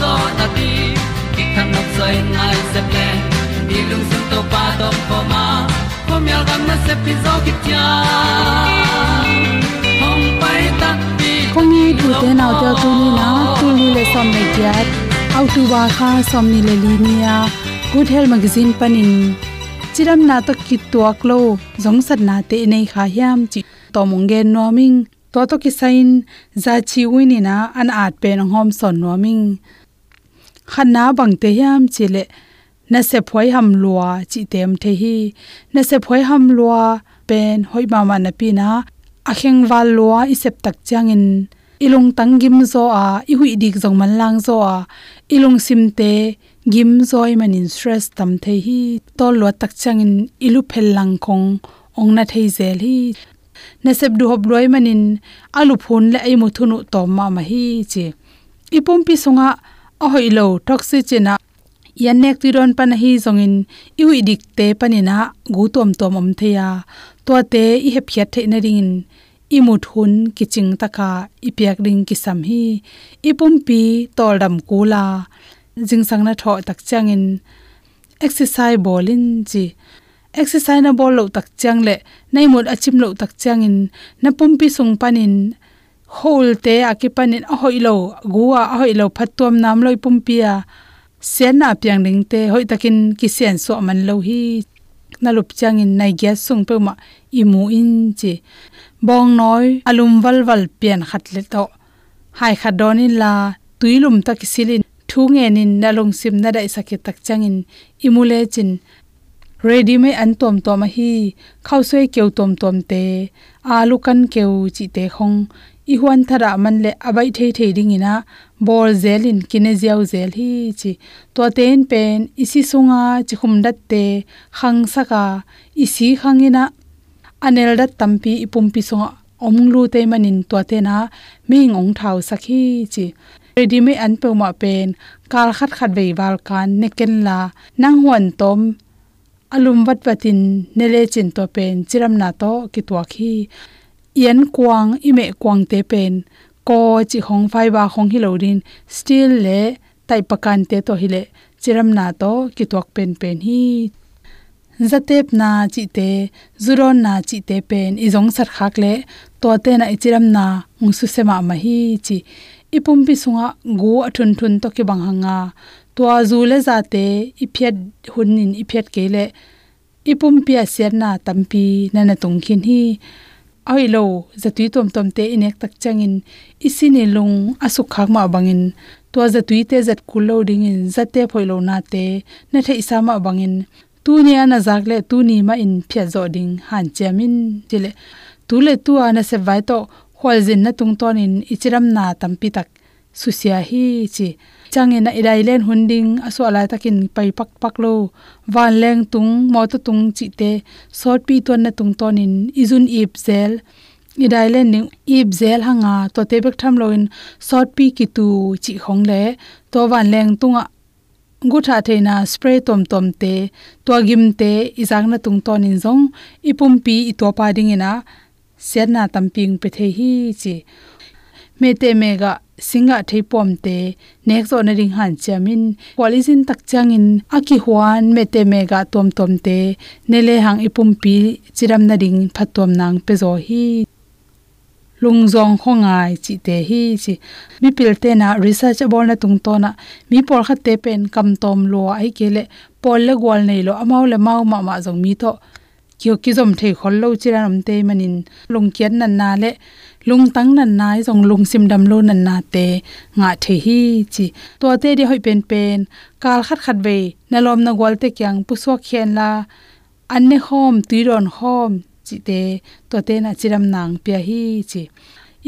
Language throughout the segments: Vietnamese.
zo na ti ki kan nok sai nai se ple ni lung sun to pa to pa ma. Ko myal gam na se pi zo ki tia hom pai ta pi ko ni du te nau te tu ni na tu ni le som ne kiat au tu ba kha som ni le li ni ya good health magazine panin chiram na to ki tuak lo jong sat na te nei kha hiam. Chi tomong ge gen to to ki sain za chi wini na an at pe nong hom son no ming khana bang te hiam chile. Na se phoi ham lua chi tem the hi. Na se phoi ham lua pen hoi ma ma na pi na. A kheng wal lua i sep tak changin ilung tangim zo a. I hui dik zong man lang zo a. Ilung sim te gim zoi manin stress tam the hi. To lo tak changin ilu phel lang khong. Ong na thei zel hi na sep du hob loi manin, alu phun le ai mu thunu to ma ma hi chi. Ipum pi sunga a hoi lo toxic chena yanek ti ron pan hi zongin, iu idik te panina gu tom tom om theya to te i he phiat the na ringin, i mu thun ki ching taka i piak ring ki sam hi. Ipum pi tol dam kula jing sang na tho tak changin exercise bolin chi exercise na bol lo tak chang le. Nei mut achim lo tak changin na pum pi sung panin hol te akipanin a hoilo guwa a hoilo phatom nam loi pumpia sen na piang ding te hoi takin ki sen so man lo hi. Na lup chang in nai gas sung pe ma imu in chi. Bong noi alum wal wal pian khat le to. Hai khadonin la tuilum tak silin thu nge nin na long sim na dai sakhe tak changin imule chin ready me an tom tom hi, khau sei keu tom tom te. Alu kan keu chi te khong. I huan thara man le abai thei thei ding ina. Bol zelin kine ziaw zel hi chi. To ten pen, isi sunga chi khum dat te. Khang saka, isi khangina anel dat tampi ipumpi songa omlu te manin to te na. Ming ong thau sakhi chi. Ready me an pe ma pen. Kal khat khat vei wal kan, neken la. Nang huan tom alum wat patin nele chin to pen, chiram na to ki to khi yen kwang ime kwang te pen, ko chi hong phai ba hong hi lorin still le tai pakan te to hi le chiram na to ki tok pen pen hi. Zatep na chi te, zuron na chi te pen, izong sar khak le to te na ichiram na ngsu sema ma hi chi. Ipum bi sunga go athun thun to ki bang hanga to zu le za te iphet hunin iphet ke le ipum pi asian na tampi nana tung khin hi. Ai lo zatui tom tom te inek tak changin isini lung asuk khak ma bangin. To zatui te zat kulo ding in zate phoilo na te na the isa ma bangin. Tu ni ana zakle tu ni ma in phya zo ding han chamin chile tu le tu ana se vai to hol jin na tung ton in ichiram na tampi tak susia hi chi change na idai len hunding aso ala takin pai pak pak lo. Wan leng tung mo to tung chi te sort pi ton na tung ton in izun ip zel, idai len ning ip zel hanga. To te bek tham lo in sort pi ki tu chi khong le. To wan leng tunga gutha theina spray tom tom te. To gim te izang na tung ton in zong. Ipum pi i to pa ding ina. Set na tamping pe the hi chi me te mega singa theipom te next on ring han chamin qualizin tak changin aki huan me te mega tom tom te nele hang ipum pi chiram na ring phatom nang pe zo hi lungzong khongai chi te hi chi mi pil te na research bol na tung to na mi por kha te pen, kam tom lo ai ke le pol le gol nei lo amau le mau ma ma zong mi tho, kyo ki zom thei khol lo chiran am te manin, lung kian nan na le lung tang nan nai jong lung sim dam lo nan na te nga the hi chi to te de hoi pen pen kal khat khat ve na lom na gol te kyang pu so khen la an ne hom ti ron hom chi te to te na chiram nang pya hi chi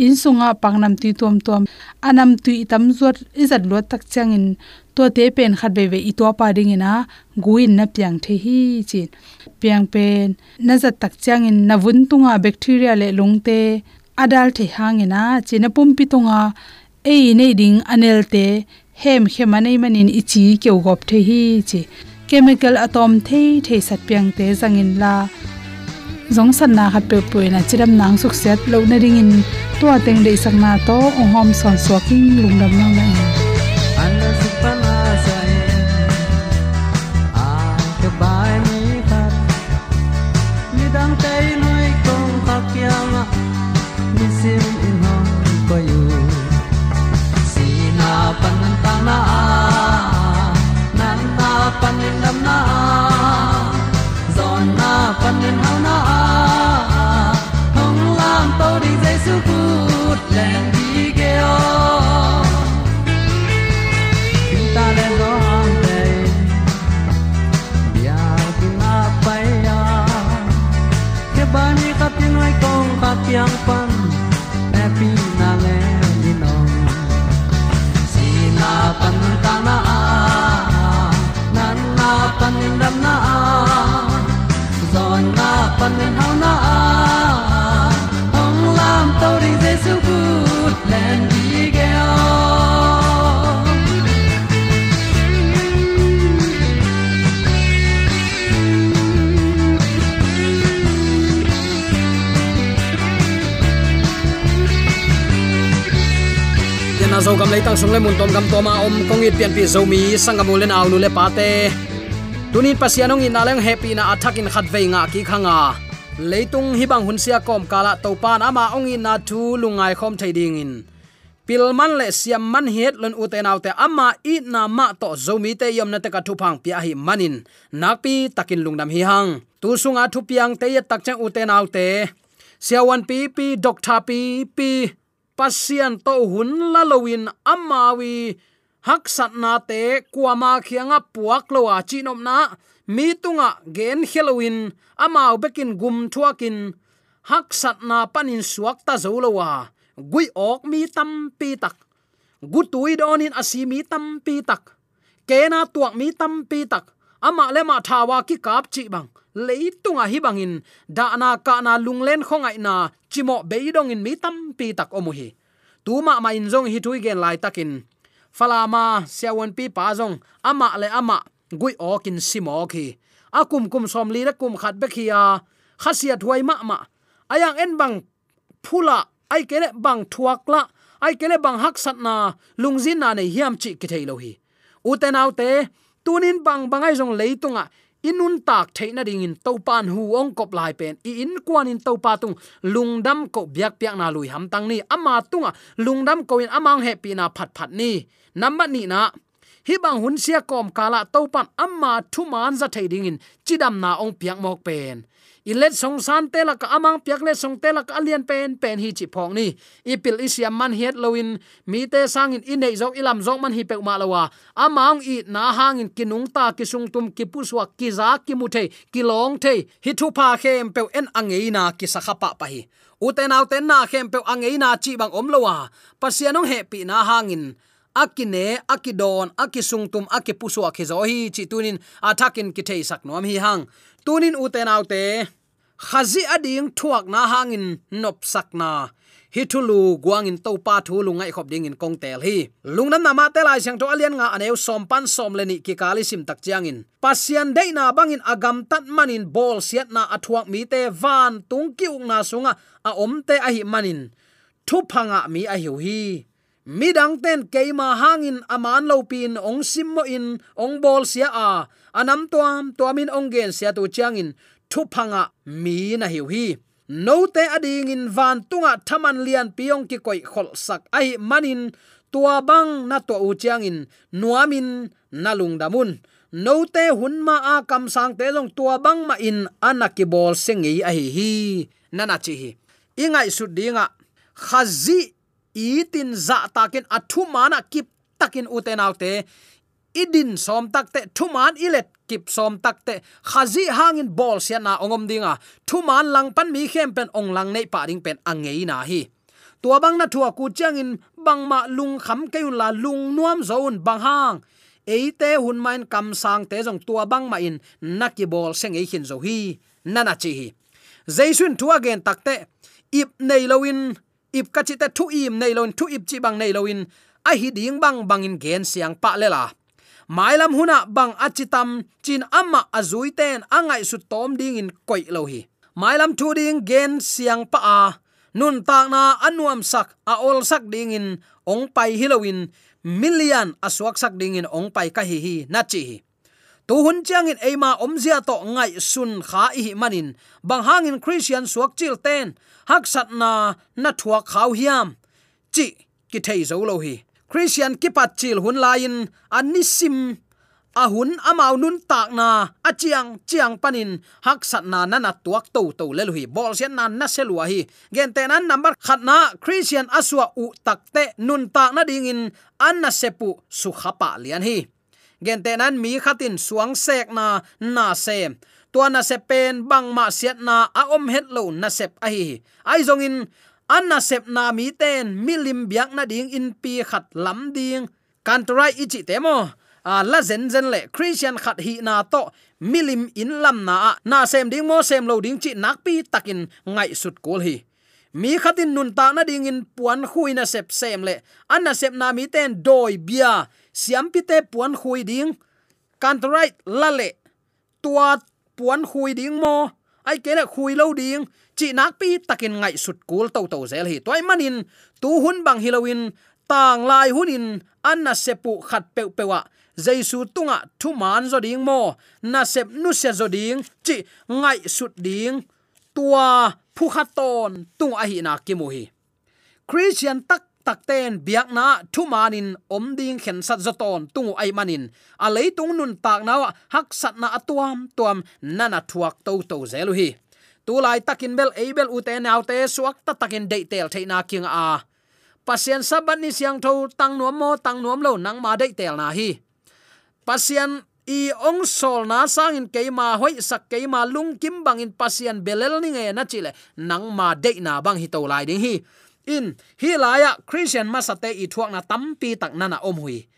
in sunga pangnam ti tom tom anam tu itam zot izat lo tak chang in to te pen khat be ve i to pa ding ina guin na pyang the hi chi piang pen na zat tak chang in na vun tunga bacteria le lung te adal the hangena china pumpi tonga ei nei ding anel te, hem hemanei manin ichi keu gop the hi chi chemical atom thei thei sat piang te zangin la. Zong san na khat pe pui na chiram nang suk set, lo na ring in to ateng de sak na to, ong hom son swaking lungdam na na ta na pan na zon na pan hao na ong lam to ri jesu good len di ge na zo gam leitang sung le mun tom gam to om kong pian pi zo mi sangam ulen aw nu le pate tunin pasianong in naleng happy na attack in khat nga ki khanga. Leitung hi hunsia kom kala topan ama ongi na thu lungai khom thading in pilman le siam man het lon uten autte ama i na ma to zomi te yom na te ka thu pia hi manin. Nakpi takin lungnam hi hang. Tu sunga thu piang te ya takcha chang uten autte. Siawan pi pi, doctor pi pi, pasian to hun lalowin amawi hak sat na te kuama khianga puak lowa chinom na. Mi tunga gen halloween, amao bekin gum thuakin. Hak sat na panin suak ta zolowa gui ok mi tam pi tak. Gu tui donin asimi tam pi tak. Kena tuak mi tam pi tak. Ama le ma thawa ki kap chi bang. Leitunga hi bangin da na ka na lunglen khongai na. Chimo beidong in mi tam pi tak omuhi tuma ma in jong hi tui gen lai takin falama siawan pi pa zong, ama le ama, gui okin simo khi. Akum kum som li kum khat be khia khasia thuai ma ma. Ayang en bang phula ai kele bang thuak la, ai kele bang hak sat na lungzin na ne hiam chi ki thei lo hi. Uten autte tunin bang bangai jong leitunga inun tak theina ding in topan hu ong kop lai pen. I in kwan in topa tung. Lungdam ko biak piak na lui ham tang ni. Ama tunga. Lungdam ko in amang happy na phat phat ni. Namba ni na hi bang hun sia kom kala topan amma thu man za thading in, chidam na ong piak mok pen. Ilet song san te la ka amang piak le song te la ka alien pen pen hi chi phong ni. Ipil isiam man het loin mi te sang in, inei zok ilam zok man hi pek ma lawa amang i na hang in kinung ta ki sung tum ki puswa ki za ki mu the ki long the hi thu pa khem pe en angeina ki sakha pa pa hi. Uten au ten na khem pe angeina chi bang om lowa pasianong he pi na hangin akine akidon akisungtum akipusu akhizo hi, chi tunin athakin ki thei sak nom hi hang. Tunin uten autte khazi ading thuak na hangin nop sakna hi thulu guangin to pa thu lungai khop ding in kong tel hi. Lungnam nama telai sang to alian nga aneu som pan som leni ki kali sim tak chiang in. Pasian dei na bangin agam tat manin bol siat na athuak mi te van tung ki ung na sunga a om te a hi manin. Thu phanga mi a hiu hi midang ten keima hangin aman lo pin ong simmo in ong bol sia a. Anam tuam, tuamin ong gen sia tu changin thu phanga, mi na hiu hi. No te ading in van tunga thaman lian piong ki koi khol sak ai manin. Tua bang na to u chiang in nuamin nalung damun. No te hun ma a kam sang te long tua bang ma in anaki bol sengi a hi hi. Nana chi hi. Ingai su dinga khazi itin za takin athu mana kip takin uten autte. Idin som takte, thuman ilet kip som takte. Khazi hangin bol sia na ongom dinga. Thuman lang pan mi khem pen, ong lang nei pa ding pen, angei na hi. Tua bang na thua ku changin, bang ma lung kham keun la lung nuam zon bang hang. Eite hun main kam sang te jong tua bang ma in naki bol seng ei hin zo hi. Nana chi hi. Zaisun thua gen takte, ip nei lowin ip ka chi te thu im nei lon thu ip chi bang nei loin a hi ding bang bangin gen siang pa le la. Mailam huna bang achitam, chin amma azui ten angai su tom ding in koi lo hi. Mailam thu ding gen siang pa a. Nun tak na anuam sak a ol sak ding in ong pai hilowin million aswak sak ding in ong pai ka hi hi na chi hi tu hun chang in eima omzia to ngai sun kha hi manin. Bang hangin christian suak chil ten. Hak sat na na thua khaw hiam. Chi, ki thei zo lo hi. Christian ki pat chil hun lain anisim hun amau nun tak na achiang chiang panin. Hak sat na na na tuak to to le hi. Bol sian na na selua hi. Gen te nan number khat na, christian aswa u takte nun tak na ding in an na sepu su khapa lian hi gen te nan mi khatin suang sek na na sem tua na se pen, bang ma siat na, a om het lo na sep a hi. Ai zong in, an na sep na mi ten milim biak na ding in pi khat lam ding. Kan trai ichi temo a la zen zen le, christian khat hi na to milim in lam na na sem ding mo, sem lo ding chi nak pi takin ngai sut kol hi. Mi khatin nun ta na ding in puan khui na sep sem le. An na sep na mi ten doi bia siam pi te puan khui ding. Kan right, la le tua puan khui ding mo. Ai kele khui lo ding. Chi nak pi takin ngai sut kul to to zel hi toy manin tu hun bang hilowin tang lai hunin anna sepu khat pe pewa jaisu tunga thu man zo ding mo. Na sep nu se zo ding chi ngai sut ding. Tua phu khaton tung a hi na ki mu hi christian tak takten, biak na thu manin om ding khen sat zoton tung ai manin. A tung nun tak nawa hak sat na atuam, tuam nana thuak to to zelu hi. Tu lai takin bel abel ute naute suak ta takin de tel theina king a. Pasien saban ni siang tho tang nuam mo, tang nuam lo, nang ma de tel na hi. Pasien i ong sol na sang in keima hoi, sak keima lung kim bang in pasien belel ni nge na chile, nang ma de na bang hi to lai ding hi in. Hi laya christian masate i thuak na tampi tak nana om hui.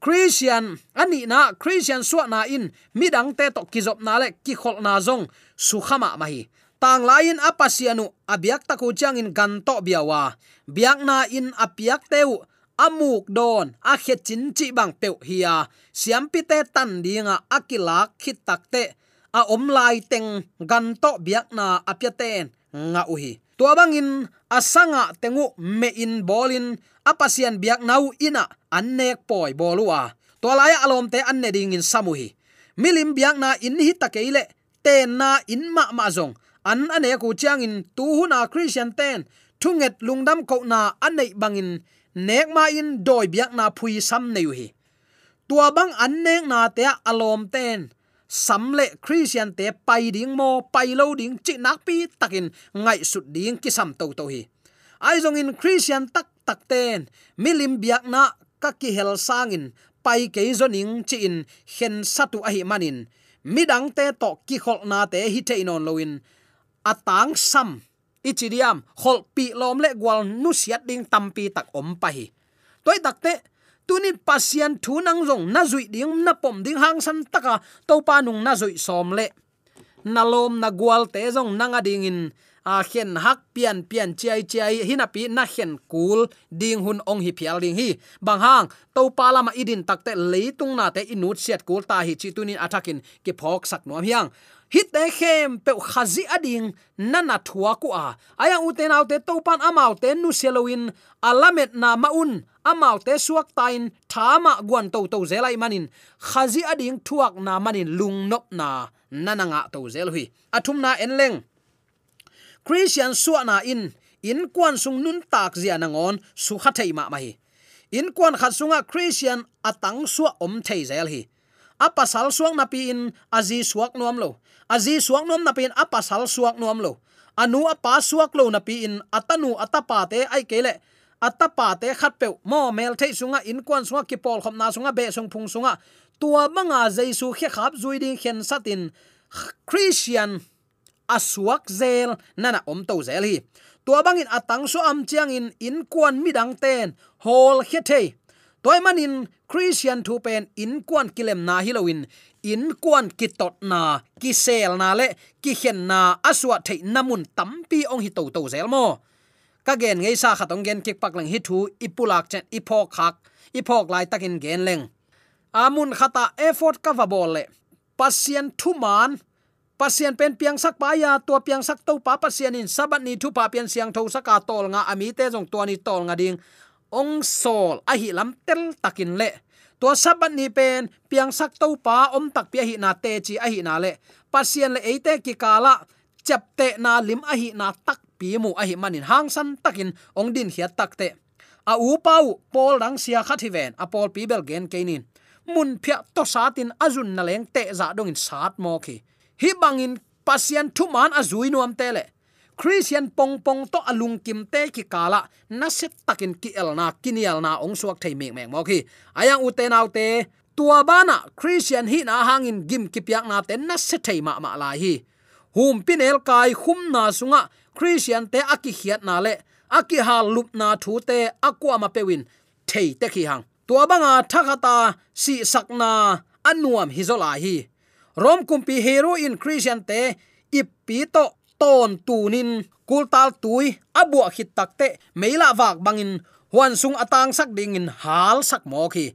Christian, ani na, christian suwa na in. Midang te to kizop na le, ki khol na zong. Su khama mahi tang lain apasianu abiak taku chang in ganto biawa biak na in apiak teu amuk don, a khet chin chi bang pe hiya siam pi te tan dinga akilak khit takte a om lai teng gan to biak na apya ten, nga uhi tua bangin asanga tengu me in bolin, apasian biak nau ina annek poi bolua. To lai alom te anne ding in samuhi. Milim biak na in hi takeile ten na in ma ma zong an ane ku chiang in tu hu na christian ten thunget lungdam ko na anei bangin, nek ma in doi biak na phui sam nei hi tua bang an nek na te alom ten samle christian te pai ding mo, pai lo ding chi nak pi takin ngai sut ding ki sam to to hi. Ai jong in christian tak tak ten milim biak na ka ki hel sangin, pai ke zoning chi in hen satu ahi manin. Midang te to ki khol na te hi te inon loin atang sam ichidiam khol pi lom le gwal nu siat ding tampi tak om pa hi. Toy takte tunin pasian thu nang rong na zui ding na pom ding hang san taka to pa nung na zui som le. Na lom na gwal te jong nanga ding in. A khen hak pian pian chai chai hina pi na khen kul ding hun ong hi phial ding hi. Bang hang to pa lama idin takte leitung na te inut siat kul ta hi chi tunin atakin ke phok sak nuam hiang hit te khem pe khazi ading, nana thua ku a. Aya uten autte topan amau te nu seloin alamet na maun, amau te suak tain, thama guan to to zelai manin. Khazi ading thuak na manin lung nop na nananga to zel hui. Athum na enleng christian suana in in kwan sung nun tak zia nangon su khathei ma mai. In kwan khatsunga christian atang su om thei zel hi apasal suang na pi in azi suak nuam lo. Azi suak nuam na in apa suak nuam lo. Anu apa suak lo na pi in atanu atapa te ai kele atapa te khat pe mo mel thei sunga, in kwan sunga, ki pol khom na sunga, be sung phung sunga. Tua manga jaisu khe khap zui ding khen satin christian asuak zel nana om to zel hi. Tua bangin atang so am chiang in in kwan midang ten. Hol khe thei toy manin christian thu pen in kwan kilem na hilowin in kwan kitot na, ki sel na le, ki hen na aswa thei namun tampi ong hi to to zel mo. Ka gen ngei sa khatong gen kik pak lang hi thu ipulak chen ipok khak ipok lai takin gen leng. Amun khata effort ka va bol le. Pasien thu man, pasien pen piang sak pa ya to piang sak to pa, pasien in sabat ni thu pa pian siang tho saka tol nga ami te jong to ni tol nga ding ong sol a hi lam tel takin le to saban ni pen, piang sak to pa, om tak pi hi na te chi a hi na le pasien le eite ki kala chap te na lim a hi na tak pi mu a hi manin hang san takin, ong din hiat tak te. A u pau pol dang sia khat hi ven, a pol pi bel gen keinin mun phya to satin azun na leng te za dong in sat mo khi. Hi bangin pasien thu man azui nuam te le christian pong pong to alung kim te ki kala, na set takin ki elna kinial na ong suak thei mek mek mo khi ayang u te nau te, tua bana christian hi na hangin gim ki piak na te, na se thei ma ma la hi. Hum pinel kai khum na sunga, christian te aki hiat na le, aki ha lup na thu te akwa ma pewin thei te khi hang. Tua banga thakata si sakna anuam hizola hi. Rom kumpi hero in christian te ipito ton tunin kultal tui, abua khit takte meila wak bangin, huan sung atang sak ding in hal sak mo khi.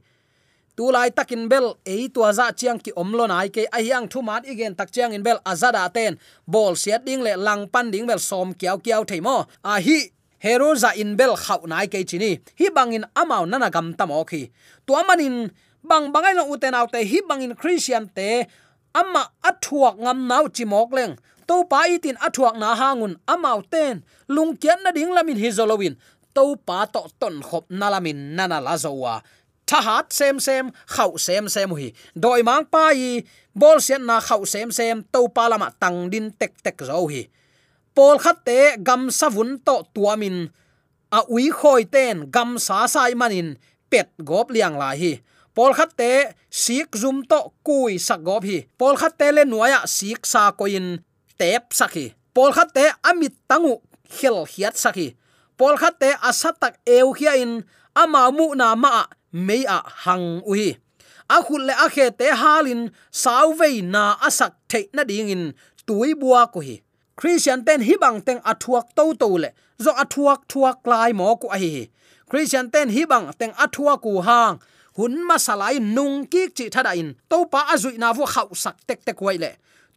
Tu lai takin bel, ei tua za chiang ki omlo nai ke ahyang thu mat igen tak chiang in bel, azada ten, bol siat ding le lang pan ding bel, som kiao kiao theimo a hi, hero za in bel khau nai ke chini, hi bangin amau nana gam tam okhi tu amanin, bang bangai lo uten autte hi bangin christian te amma athuak ngam nau chimok leng to pa itin athuak na hangun amau ten. Lung kian na ding lamin hizolowin to pa to ton khop nalamin nana la zowa. Tha hat sem sem, khau sem sem hi. Doi mang pa yi, bol sian na khau sem sem to pa lama tang din tek tek zo hi. Pol khat te gam savun to tuamin a ui khoi ten, gam sa sai manin, pet gop liang la hi. Pol khat te, sik zum to kui sak gop hi. Pol khat te le nuaya sik sa koin tep sakhi pol khat te amit tangu khel hiat sakhi pol khat te asatak eu hia in ama mu na ma mei a hang uhi. A khul le a khe te halin sauve na asak the na ding in tui bua ko hi. Christian ten hi bang teng athuak to to le, zo athuak thuak lai mo ko hi christian ten hi bang teng athuak ku hang, hun ma salai nung ki chi thada in to pa azui na vu khau sak tek tek wai le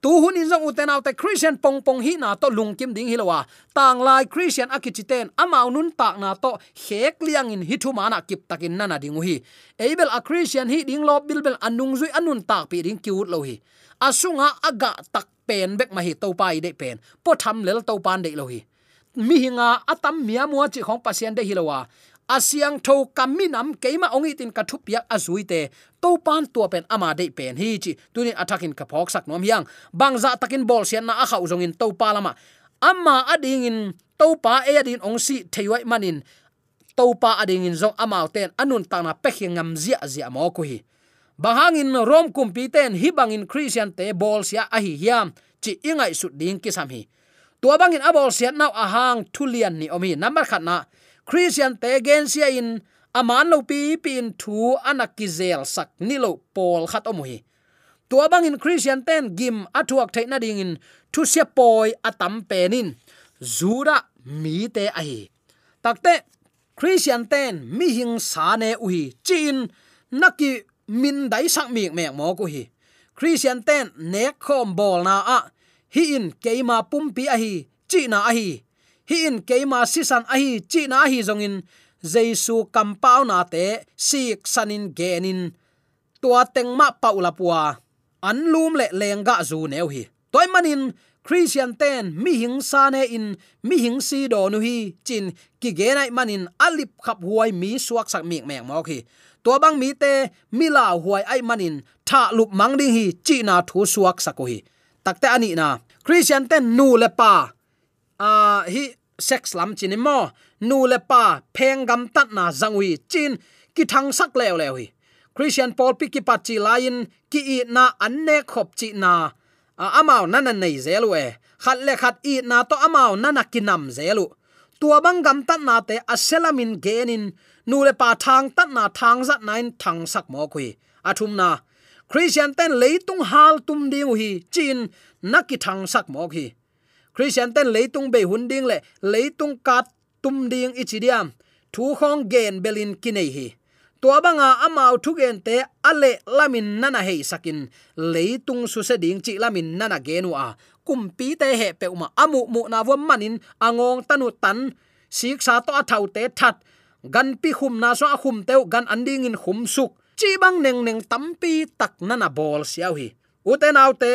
tu hun in zong uten autte christian pong pong hi na to lungkim ding hilowa tang lai christian akichiten ama nun tak na to hek liang in hi thu mana kip takin nana ding hi. Abel a christian hi ding lo bilbel anung zui anun tak pi ding kiut lo hi. Asunga aga tak pen bek ma hi to pai de pen. Po tham lel to pan de lo hi. Mi hinga atam mia mua chi khong pasien de hilowa asiang tho kaminam keima ongi tin ka thupia azuite to pan tua pen ama de pen hi chi. Tunin attacking ka phok sak nom yang bangza takin bol sian na a khau zong in to pa lama. Amma ading in to pa e adin ong si theiwai manin. To pa ading in zong amau ten anun ta na pe ngam zia zia mo ko hi. Bahangin rom kumpi ten hi bangin christian te bol sia a hi hiam. Chi ingai su ding ki sam hi. Tua bangin abol sia nau ahang thulian ni omi number khat na christian te gen sia in aman lo pi pin thu anakizel sak ni lo pol khat omuhi tua bangin christian ten gim athuak theina ding in thu sia poi atam penin. Zura mi te ahi takte christian ten mi hing sa ne uhi chin naki min dai sak mi mek mo ko hi. Christian ten ne khom bol na a. Hi in keima pumpi ahi chi na ahi hi in keima sisan ahi chi na hi zongin. Jesu kampau na te sik sanin genin. Tua tengma paula puwa an lum le lenga zu neu hi. Toy manin, christian ten, mi hing sa ne in, mi hing si do nu hi. Chin, ki ge nai manin, alip khap huai mi suak sak mi mek mo khi to bang mi te, mi la huai ai manin, tha lup mang ding hi, chi na thu suak sako hi. Takte ani na. Christian ten nu le pa a hi, sex lam chin mo nu le pa, pheng gam tat na zangui chin, ki thang sak lew lew hi christian paul pi ki pa chi lain ki i na an ne khop chi na. À, amao nana nei zelwe khat le khat i na to amao nana kinam zelu tua bang gam tat na te aselamin genin nu le pa thang tat na thang zat nain thang sak mo khui athum à, na christian ten leitung hal tum ding hi chin naki thang sak mo khi christian ten leitung be hun ding le leitung kat tum ding ichidiam thu khong gen belin kinei hi to banga amau thugen te ale lamin nana hei sakin leitung su se ding chi lamin nana genu a kumpi te he pe uma amu mu na wa manin angong à tanu tan sik sa to athau te that gan pi khum na so khum teu gan anding in khum suk chi bang neng neng tampi tak nana bol siau hi uten autte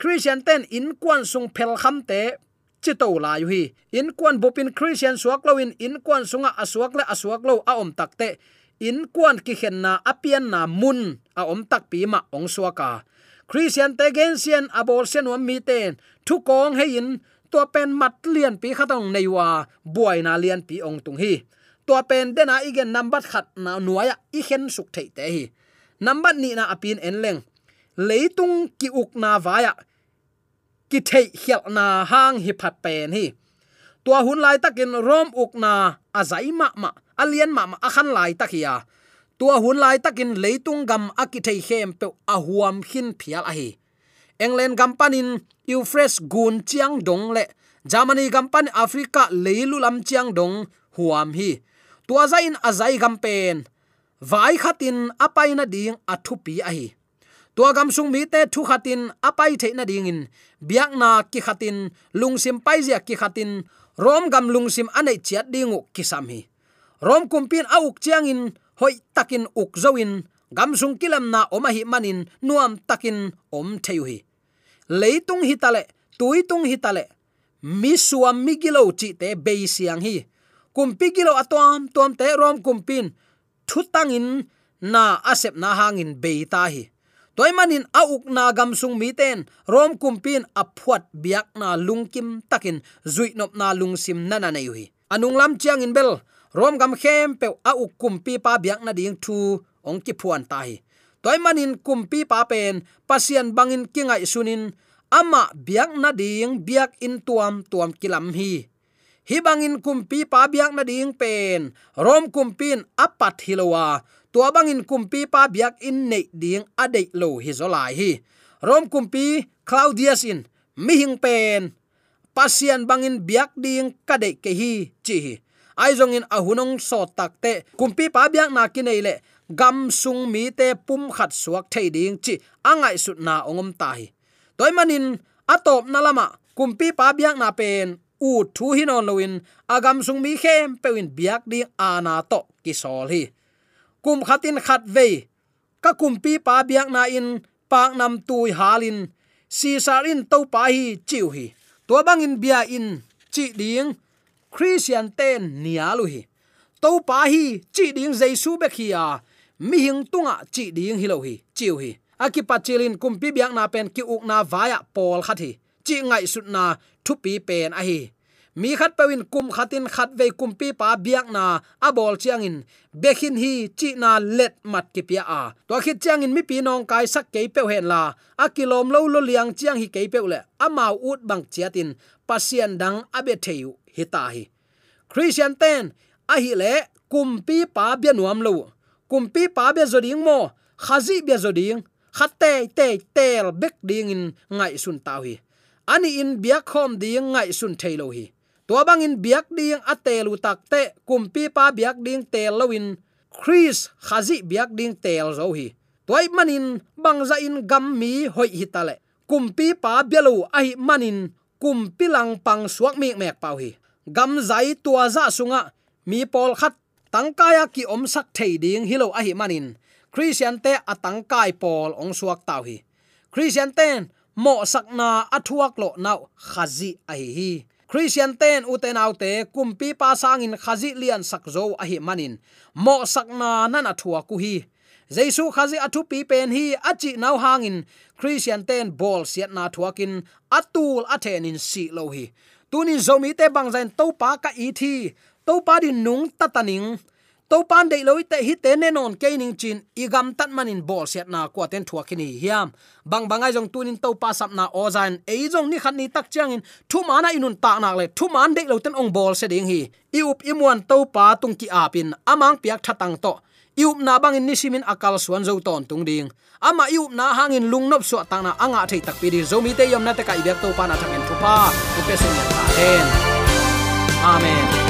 christian ten in kwan sung phel kham te chi to la yu hi in kwan bopin christian suak lo in in kwan sunga asuak le asuak lo a om tak te. In kwan ki khen na apian na mun a om tak pi ma ong suaka christian te gen sian abol sen wa mi ten thu kong he in to pen mat lian pi khatong neiwa buai na lian pi ong tung hi. To pen dena igen number khat na nuaya i khen suk thei te hi. Number ni na apin en leng. Leitung ki uk na vaya ki thei hial na hang hi phat pen hi. Tua hun lai takin rom uk na azai ma ma alian ma ma akhan lai takia tua hun lai takin leitung gam akithei khem pe ahuam hin phial a hi. England gampanin euphrates gun chiang dong le, germany gampan africa leilu lam chiang dong huam hi. Tua za in azai gampen vai khatin apai na ding athupi a hi tua gam sung mi te thu khatin, apai the na ding in biak na ki khatin, lungsim pai zia ki khatin, rom gam lungsim anei chiat dingu kisam hi. Rom kumpin auk chiang in hoi takin uk zoin gam sung kilam na oma hi manin, nuam takin om theu hi. Leitung hi tale, tuitung hi tale. Mi suam mi gilo chi te be siang hi. Kumpi gilo atom tom te rom kumpin. Thutangin, na asep na hangin beita ta hi toy manin auk na gam sung mi ten. Rom kumpin aphuat biak na lungkim takin. Zui nop na lungsim nana nei hi anung lam chiang in bel. Rom gam khem pe auk kumpi pa biak na ding thu. Ong ki phuan ta hi. Toy manin kumpi pa pen. Pasian bangin kingai sunin. Ama biak na ding biak in tuam tuam kilam hi. Hi bangin kumpi pa biak na ding pen. Rom kumpin apat hilowa tua bangin kumpi pa biak in nei ding adei lo hi zolai hi. Rom kumpi, claudius in, mi hing pen. Pasian bangin biak ding kade ke hi, chi hi. Ai zong in ahunong so takte kumpi pa biak na kinai le, gam sung mi te pum khat suak thei ding chi angai sut na ongom ta hi. Toy manin atop na lama, kumpi pa biak na pen. U thu hin on loin agam sung mi khem pewin biak ding ana to ki sol hi kum khatin khat ve. Ka kumpi pa biak na in, pak nam tui halin. Si sarin to pa hi chiu hi. To bangin bia in, chi ding. Christian ten nialu hi. To pa hi chi ding jesu be khia mi hing tunga chi ding hi lo hi, chiu hi. Akipa chilin kumpi biak na pen ki uk na vaya pol khathi chi ngai sut na thu pi pen a hi mi khat pawin kum khatin khat ve kumpi pa biak na abol chiang in. Bekhin hi chi na let mat ki pia a. To khit chiang in mi pi nong kai sak ke pe hen la. A kilom lo lo liang chiang hi ke pe le. Amau ut bang chiatin pasian dang abe theu hi ta hi. Christian ten, a hi le kumpi pa bia nuam lo. Kumpi pa bia zoding mo. Khazi bia zoding khatte te tel bek ding in ngai sun tao hi. Ani in biak khom ding ngai sun thailo hi to bang in biak ding atelu takte kumpi pa biak ding tel lowin chris khazi biak ding tel zo hi. Toy manin bangza in gam mi hoi hitale kumpi pa bialo ai manin kumpi lang pang suak mi mek pau hi. Gam zai tua za sunga, mi pol khat tangkaya ki om sak thei ding hilo a hi manin. Christian te atangkai pol ong suak tau hi. Christian ten, mo sakna athuak lo nau khazi a hi hi christian ten uten autte kumpi pa sangin khazi lian sakzo a hi manin. Mo sakna nan athua ku hi. Jesu khazi athu pi pen hi achi nau hangin. Christian ten bol siat na thuakin atul athenin si lo hi. Tunin zomi te bangzain to pa ka i thi. To pa din nung tataning to pan dei loi te hi te ne non ke ning chin igam tat manin bol set na ko ten thua khini hiam. Bang bangai jong tunin to pa sap na ozan e jong ni khat ni tak chang in, thu mana inun ta nak le, thu man dei lo ten ong bol se ding hi. I up i muan to pa tung ki apin amang piak thatang to. Iup na bang bangin nisimin akal suan zo ton tung ding. Ama iup na hangin lungnop so tang na anga thei tak pi di zomi te yom na te ka bek to pa na thang en thupa ku pe sen ya ta amen.